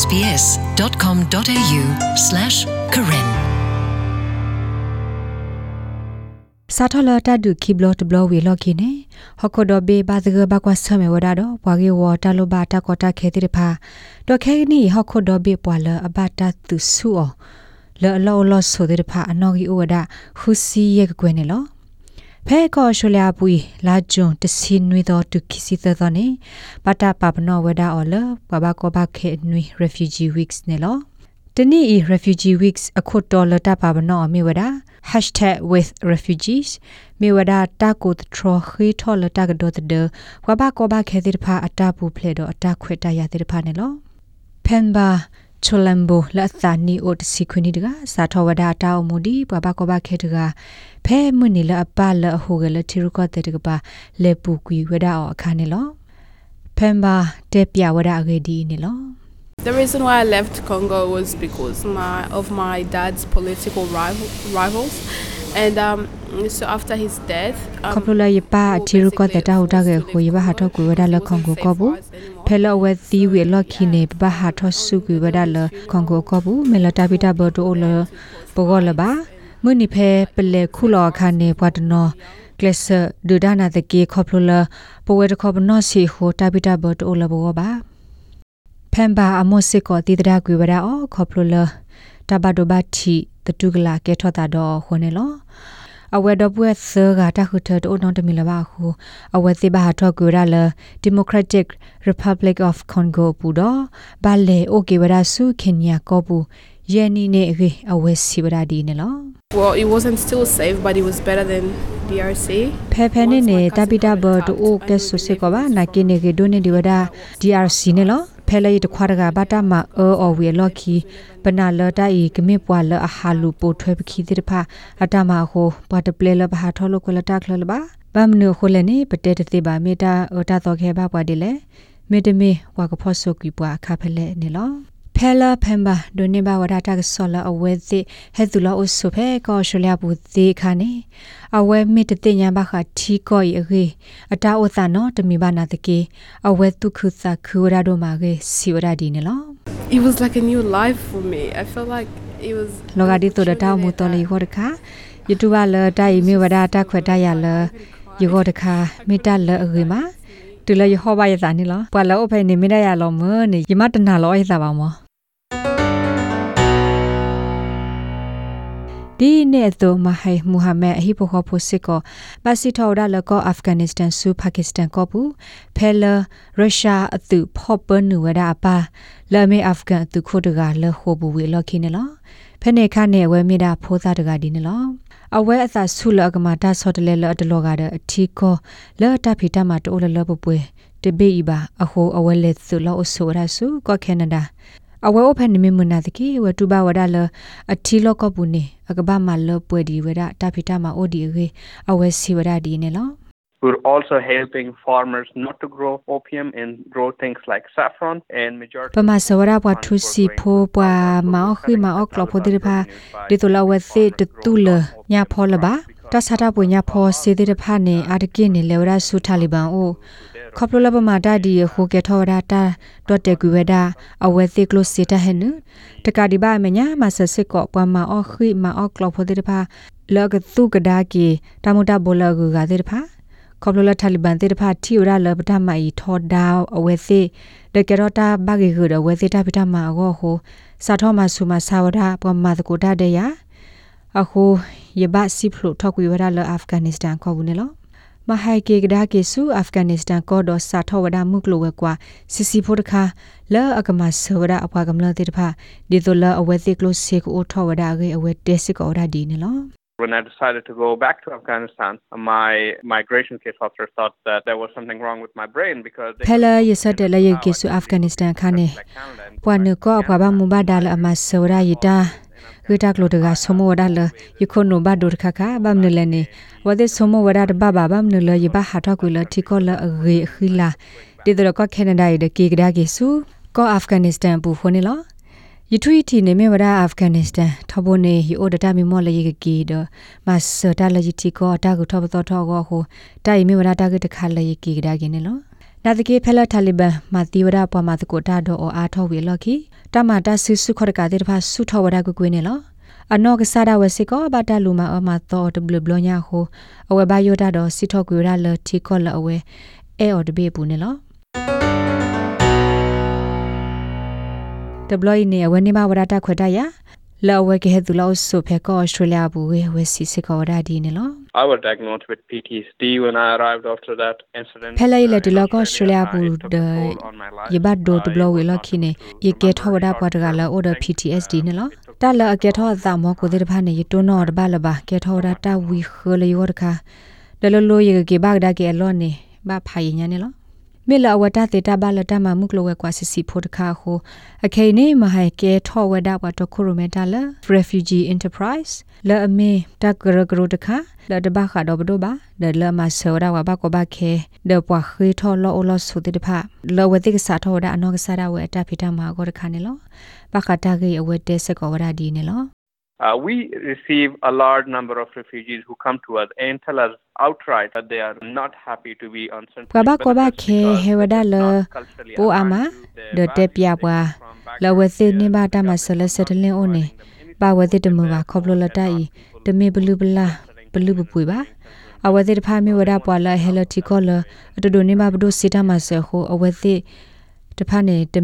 sbs.com.au/karen စာထလာတဒုခိဘလတ်ဘလဝေလော်ကိနေဟခဒဘေဘာဒဂဘကွာဆမေဝဒါတော့ဘွာဂေဝတာလိုဘာတာကောတာခဲတိဖာတော့ခဲနီဟခဒဘေပွာလအဘတာသူဆူအောလော်လော်လော်ဆိုတဲ့ဖာအနော်ဂီအိုဝဒါဟူစီရဲ့ကွယ်နေလော ဖဲကောရှူလျာပွီလာဂျွန်တစီနွေတော့တုခိစီသသောနေပတာပပနောဝဒါအော်လဘဘကောဘခဲနွေ refugee weeks နေလောတနေ့ refugee weeks အခုတော်လတာပပနောအမေဝဒါ #withrefugees မေဝဒတာကိုထရခိထောလတာကဒတ်ဒဝဘကောဘခဲတိဖာအတာပူဖလေတော့အတာခွေတရတိဖာနေလောဖန်ဘာ ချိုလမ်ဘိုလက်သာနီအိုတစီခွနီတကစာထဝဒတာအမူဒီဘဘကောဘခဲတကဖဲမွနီလအပလအဟုကလတီရကတဲ့တကပါလေပူကွီဝဒအောအခါနေလောဖန်ဘာတက်ပြဝဒအဂေဒီနေလော The reason why I left Congo was because my, of my dad's political rival, rivals. And um, so after his death, um, ခပလယပါအတီရကတဲ့တာဟူတာကေဟူယဘဟာတော့ကွေဝဒါလခွန်ကိုကဘူး ဖဲလဝဲသီဝေလခိနေဘဟာတော့စုကွေဝဒါလခွန်ကိုကဘူးမေလတာပိတာဘတိုလပဂောလပါမွနိဖဲပလေခုလောခါနေဘွားတနောကလစဒူဒါနာတကေခပလပဝဲတခပနောစီဟိုတာပိတာဘတိုလဘောပါဖမ်ဘာအမောစစ်ကောတိတရာကွေဝဒါအောခေါပလိုလတဘဒိုဘတ်တီတတုကလာကဲထောတာတော့ခွနေလော အဝဲတော့ပွဲဆာကတခုထတိုနွန်တမီလဘာခုအဝဲတိဘာထောကွေရလ Democratic Republic of Congo ပူတော့ဘာလေအိုကေဝဒါဆုခင်ညာကောပူယနီနေရေအဝဲစီဝဒါဒီနေလော Well, it wasn't still safe, but it was better than DRC. ဖဲဖဲနေနေတပိတာဘတ်အိုကဲဆုစေကောဘာနာကိနေကေဒိုနေဒီဝဒါ DRC နေလော ဖဲလေတခွာတကဘာတာမအောအဝေလော်ခီပနာလတိုင်ကမေပွာလအဟာလူပိုထွဲပခီတိတဖာအတမဟိုဘာတပလေလဘာထောလကလတာခလလဘာဘမ်နုခိုလနေပတေတတိဘာမေတာအတာတော့ခဲဘာပွားဒီလေမေတမေဝါကဖော့ဆုကီပွားခါဖလဲနေလော ဖဲလာဖမ်ဘာဒိုနေဘာဝဒတာကဆောလာအဝဲသိဟဲသူလာအဆုဖဲကောရှလျာဘူးသိခါနေအဝဲမစ်တတိညာဘခထီကိုရီအေအတာဥသနောတမီဘာနာတကေအဝဲတုခုသခူရာဒိုမာကေစီဝရာဒီနေလော It was like a new life for me. I felt like it was လောကဒီတိုဒတာမူတော်လီဟောတခါ YouTube လတိုင်မြေဝဒတာခွတ်တရလယေဟောတခါမေတ္တလအဂေမာတူလယေဟောဘယသာနီလောပွာလောအဖေနေမေတ္တရလောမနေယမတနာလောယသာပါမော ဒီနေ့တော့မဟိမူဟာမက်အဟိပခောဖို့စစ်ကောပါစီထော်ဒါလကောအာဖဂန်နစ္စတန်ဆူပါကစ္စတန်ကောပူဖဲလရုရှားအသူဖော့ပနူဝဒါပါလာမေအာဖဂန်အသူခိုတကလဟိုဘူဝေလော်ခိနေလောဖဲနေခနဲ့ဝဲမိတာဖိုးသားတကဒီနေလောအဝဲအသာဆုလအကမာတာဆော့တလဲလအတလောကတဲ့အထီကောလောတဖီတမတိုးလလပပွဲတဘေးပါအဟိုအဝဲလက်ဆုလောအဆိုရဆုကောကနေဒါ အဝဲအဖက်နိမမနာတကီဝတူဘဝဒါလအထီလောကပုနေအကဘာမလပွဲဒီဝဒတာဖီတာမအိုဒီရေအဝဲစီဝဒဒီနေလော We're also helping farmers not to grow opium and grow things like saffron and majority ပမစဝရဘွားထုစီဖိုးပွားမောက်ခိမောက်ကလဖိုဒီဖာဒီတိုလာဝဲစေတတူလညာဖောလဘာတဆတာပွညာဖောစေတဲ့ဖာနေအာတကိနေလေဝရဆူထာလီဘန်အို ခေါပလလဘမာတာဒီခိုကေထောရာတာတော့တေကွေဝဒါအဝဲသိကလို့စေတဟဲနုတကဒီဘာမညာမဆစစ်ကောပွားမအောခိမအောကလဖိုဒီဖာလောကသူကဒါကီတမတာဘောလကူကတဲ့ဖာခေါပလလတာလီဘန်တဲ့ဖာတီရလပဒမအီထောဒါအဝဲသိတကရတာဘဂေခုဒဝဲသိတာပိတမအောဟိုစာထောမဆူမဆာဝဒပမတ်ကိုဒါတဲ့ယာအခုယဘစီဖလိုထောက်ကွေဝဒါလအာဖဂန်နစ္စတန်ခေါ်ဘူးနေလော မဟိုင်ကေကဒါကေဆူအာဖဂန်နစ္စတန်ကောဒစာထောဝဒါမုကလိုဝဲကွာစီစီဖို့တခါလာအကမဆဝဒါအပွားကမလာတေတဖာဒီတိုလာအဝဲသိကလိုစေကိုထောဝဒါကေအဝဲတက်စစ်ကောဒါဒီနေလော When I decided to go back to Afghanistan, my migration case officer thought that there was something wrong with my brain because they Pela yesade la yeke su Afghanistan khane pwanu ko apwa ba mu ba dal ama sawra yita ဝိတာကလိုတကဆမဝဒါလယခုနိုဘဒိုခခဘမ်နလနေဝဒဆမဝဒါဘဘဘမ်နလယဘဟာထကွလတီကောလအဂေခီလာဒီဒရကကနေဒါယကေကဒါကေဆူကောအာဖဂန်နစ္စတန်ပူခိုနေလောယထွီတီနေမေဝဒါအာဖဂန်နစ္စတန်ထဘနေဟီအိုဒတာမီမောလယေကကီဒမဆတာလယတီကောတာကုထဘတော်ထောကိုဟိုတိုင်မေဝဒါတာကတခါလယေကီကဒါကေနေလော နာတကေဖဲလတာလီဘန်မာတီဝဒပွားမာတကိုတာဒေါ်အားထောဝေလော်ခီတမတာဆူဆုခရကတဲ့ဖာဆုထောဝဒကွကွေးနေလောအနောကစားဒဝစီကောဘာတလူမအမတော်တဘလဘလညာဟိုအဝဲဘယိုတာတော့စီထောကွေရလတီကောလအဝဲအဲအော်ဒဘေပူနေလောတဘလနေအဝဲနေမဝဒတာခွတ်တရ လောဝဲကဲသူလောဆုဖေကောဩစတြေးလျဘူးဝဲဝဲစီစကောဒါဒီနေလော I was diagnosed with PTSD when I arrived after that incident. ဖဲလိုက်လက်ဒီလောက Uh, ဩစတြေးလျဘူး it took ဒ a toll on my life. ယဘတ်ဒိုတဘလဝေလ I ခိနေ was able ယ to ကေထောဝဒ remember ပွားတကလာ order everything. PTSD နေလော It took တလအကေထောအသမကိုတဲ့ဖာနေယတိုနော်တဘလဘာကေထောဒတာဝီခလယောတခါဒလလိုယကေဘဂဒါကေလောနေဘာဖိုင်ညာနေလော မေလဝတတေတဘလတမမှုကလဝဲကွာစစီဖို့တခါဟိုအခိနေမဟိုင်ကေထောဝဒဘတ်ခုရမေတလ refugee enterprise လအမေတကရကရတခါလတဘခါတော့ဘဒဘာဒလမဆောရဝဘကဘခေဒပွားခေထောလောအလောဆုတေတဖလောဝတိကစာထောဒအနောကစာရဝဲအတဖိတမှာကိုတခါနေလောဘခတာကေအဝဲတဲစကောဝရဒီနေလော Uh, we receive a large number of refugees who come to us and tell us outright that they are not happy to be on Central Kwa ba kwa ba benefits ke because hewada it is le not culturally po aligned ama to de their te pya values. bwa They come from la we backgrounds se where ni ba the ta ma government se le is se de not len one providing them any ba we te support de and mu ba therefore khop lo la they ta want i people de me blu bla blu bu pui ba a we te de pha mi wada pwa la hello ti ko la to do ni ma bu do se ta ma se ho a we te de pha ne de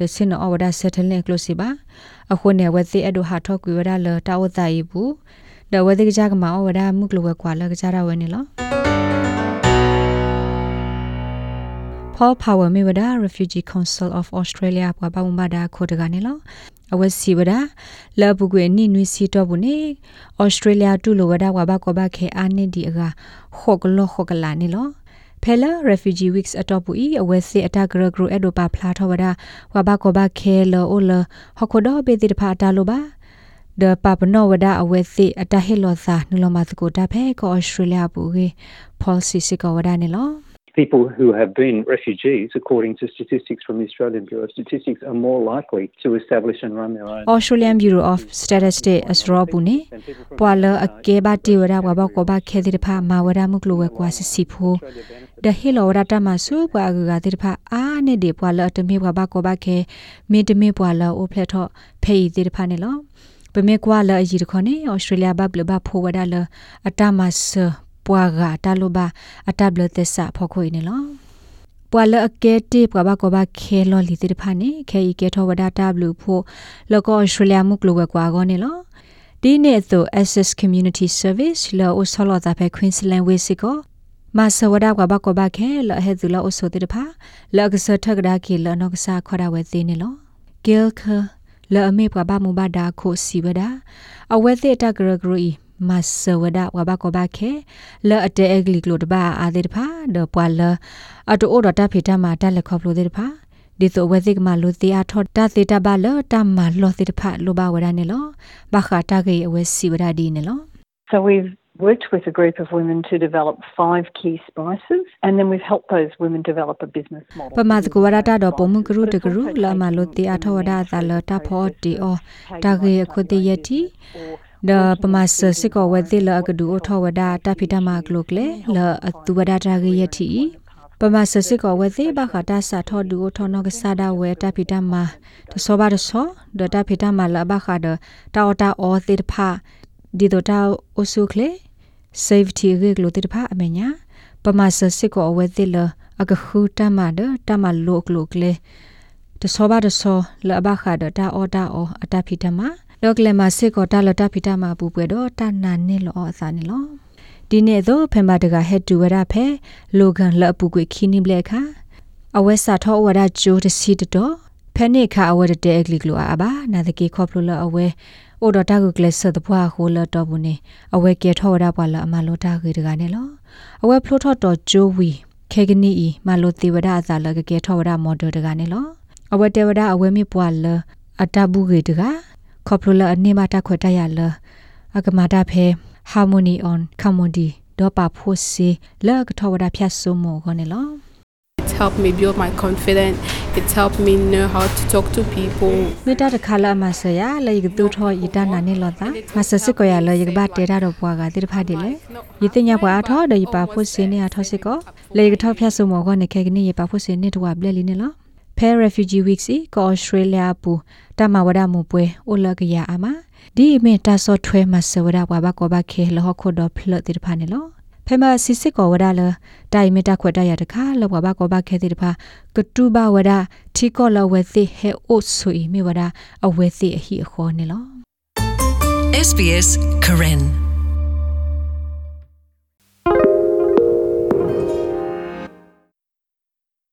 me pwa la a e do sin no la hi pu de sin no a wada se te len close ba a kho ne we te e do ha tho ku wada la ta wa ta i pu da we te ja ka ma a wada mu klo we kwa la ka ja ra we ne lo Paul Power မြေဝဒ Refugee Council of Australia ဘွားပါမဒါခိုတကနေလောအဝစီဝဒလဘကွေနိနွီစီတော့ဘူးနေ Australia တူလိုဝဒဝါဘကောဘခဲအာနေဒီအကခော့ကလောခော့ကလာနေလော ဖဲလာ refugee weeks အတော့ဘူးဤအဝစီအတဂရဂရအဒိုပါဖလာထဝဒဝါဘကောဘခဲလောအိုလဟခောဒဘေတိတဖာတာလိုပါဒပပနောဝဒအဝစီအတဟေလောသာနုလမသကိုတာဖဲကော Australia ဘူးကေ policy စကောဝဒနေလော People who have been refugees, according to statistics from the Australian Bureau of Statistics, are more likely to establish and run their own. Australian Bureau of Statistics အစရောဘူးနေ than people from ပွာလအကေဘာတီဝရဝဘကောဘခဲတိတဖာမာဝရမှုကလိုဝဲကွာစစီဖိုဒဟီလောရတာမဆူပွာဂဂတိတဖာအာနေဒီပွာလတမေဘဘကောဘခဲမင်းတမေပွာလအိုဖလက်ထော့ဖေးတိတဖာနေလောပမေကွာလအကြီးတခေါနေဩစတြေးလျဘဘလဘဖိုဝဒါလအတမဆ ပွာဂတာလိုဘာအတဘလသစ္စာဖောခွေနေလောပွာလအကဲတေပွာဘကောဘခဲလောလီတိတဖာနေခဲဤကဲထောဝဒါတဘလူဖို့လောကဩစတြေးလျမှုကလိုဝဲကွာကောနေလောဒီနေ့သို့ Access Community Service လောအဆောလတာဖဲ Queensland ဝေစီကိုမဆဝဒကဘကဘခဲလဟဲသူလောအဆောတိတဖာလကဆထကဒါကီလနောကဆာခရဝဲသိနေလော Gil k လအမေပဘမူဘဒါခိုစီဝဒအဝဲသိတဂရဂရီ မဆဝဒဝဘကဘခဲလအတဲအဂလီကလိုတဘာအာတိတဖာဒပွာလအတူအော်ဒတာဖေတမတက်လက်ခေါပလိုတိတဖာဒီဆိုဝဲစိကမလို့တေအထောတသေတဘလတမလောသေတဖလိုဘဝရနေလောဘခတာကေအဝဲစီဝရဒီနေလော So we've worked with a group of women to develop five key spices and then we've helped those women develop a business model. ပမာတကဝရတာတော့ပုံမှုကရုတကရုလာမလို့တေအထောဝဒသာလတာဖောတီအောတာကေခုတေယတီ ဒပမာဆစကောဝဲတိလကဒူအထောဝဒတာဖိတမကလုကလေလအတူဝဒတာကေယတီပမာဆစကောဝဲတိဘခတာစာထောဒူအထောနကဆာဒဝဲတာဖိတမတစောပါတစောဒတာဖိတမလဘခဒတာအတာအောတိတဖာဒီဒတာအဆုကလေ safety ရေကလို့တိတဖာအမညာပမာဆစကောဝဲတိလအကခုတမဒတမလုကလုကလေတစောပါတစောလဘခဒတာအောတာအောအတာဖိတမ လောကလေမစစ်ကောတာလတာဖိတမပူပွဲတော့တနာနေလောအစာနေလောဒီနေ့တော့ဖင်ပါတကဟက်တူဝရဖဲလိုကန်လအပူကွေခီနိဘလက်ခါအဝဲစာထောဝရဂျိုတစီတတော့ဖဲနေခါအဝဲတဲ့အဂလီကလိုအဘာနာတကေခေါပလိုလအဝဲအိုဒတာကုကလဆတ်တဘွားဟိုလတော့ဘူးနေအဝဲကဲထောဝရပွာလအမလိုတာခေတကနေလောအဝဲဖလိုထော့တော့ဂျိုဝီခေကနီဤမလိုတေဝဒအစာလကကေထောဝရမော်ဒယ်တကနေလောအဝဲတေဝဒအဝဲမြပွာလအတဘူးခေတက ခေါပလိုလအနေမတာခွတ်တရလအကမာတာဖဲ harmony on commodity တော့ပါဖို့စီလကထောဝဒဖြတ်ဆုမောခေါနေလော It helped me build my confidence. It's helped me know how to talk to people. မေတ္တာတခါလာမဆရာလေယကတူထောယတနာနေလောတာမဆစစ်ကိုရလေယကဘတေတာတော့ပွားကတိတဖတ်တယ်လေယတိညာပွားအထောဒေပါဖို့စင်းနေအထောစစ်ကိုလေယကထောဖျက်ဆုမောကနေခဲကနေယပါဖို့စင်းနေတော့ဘလက်လီနေလော Fair Refugee Week စီကော Australia ပူတမဝဒမှုပွဲအိုလကရအမဒီမေတာဆော့ထွဲမဆဝဒဘွားဘကောဘခဲလဟခုဒဖလတိတဖာနေလောဖဲမစစ်စစ်ကောဝဒလတိုင်မေတာခွတ်တရတခါလောဘဘကောဘခဲတိတဖာကတူဘဝဒထီကောလဝဲသိဟဲအိုဆွေမေဝဒအဝဲသိအဟိအခေါ်နေလော SBS Karen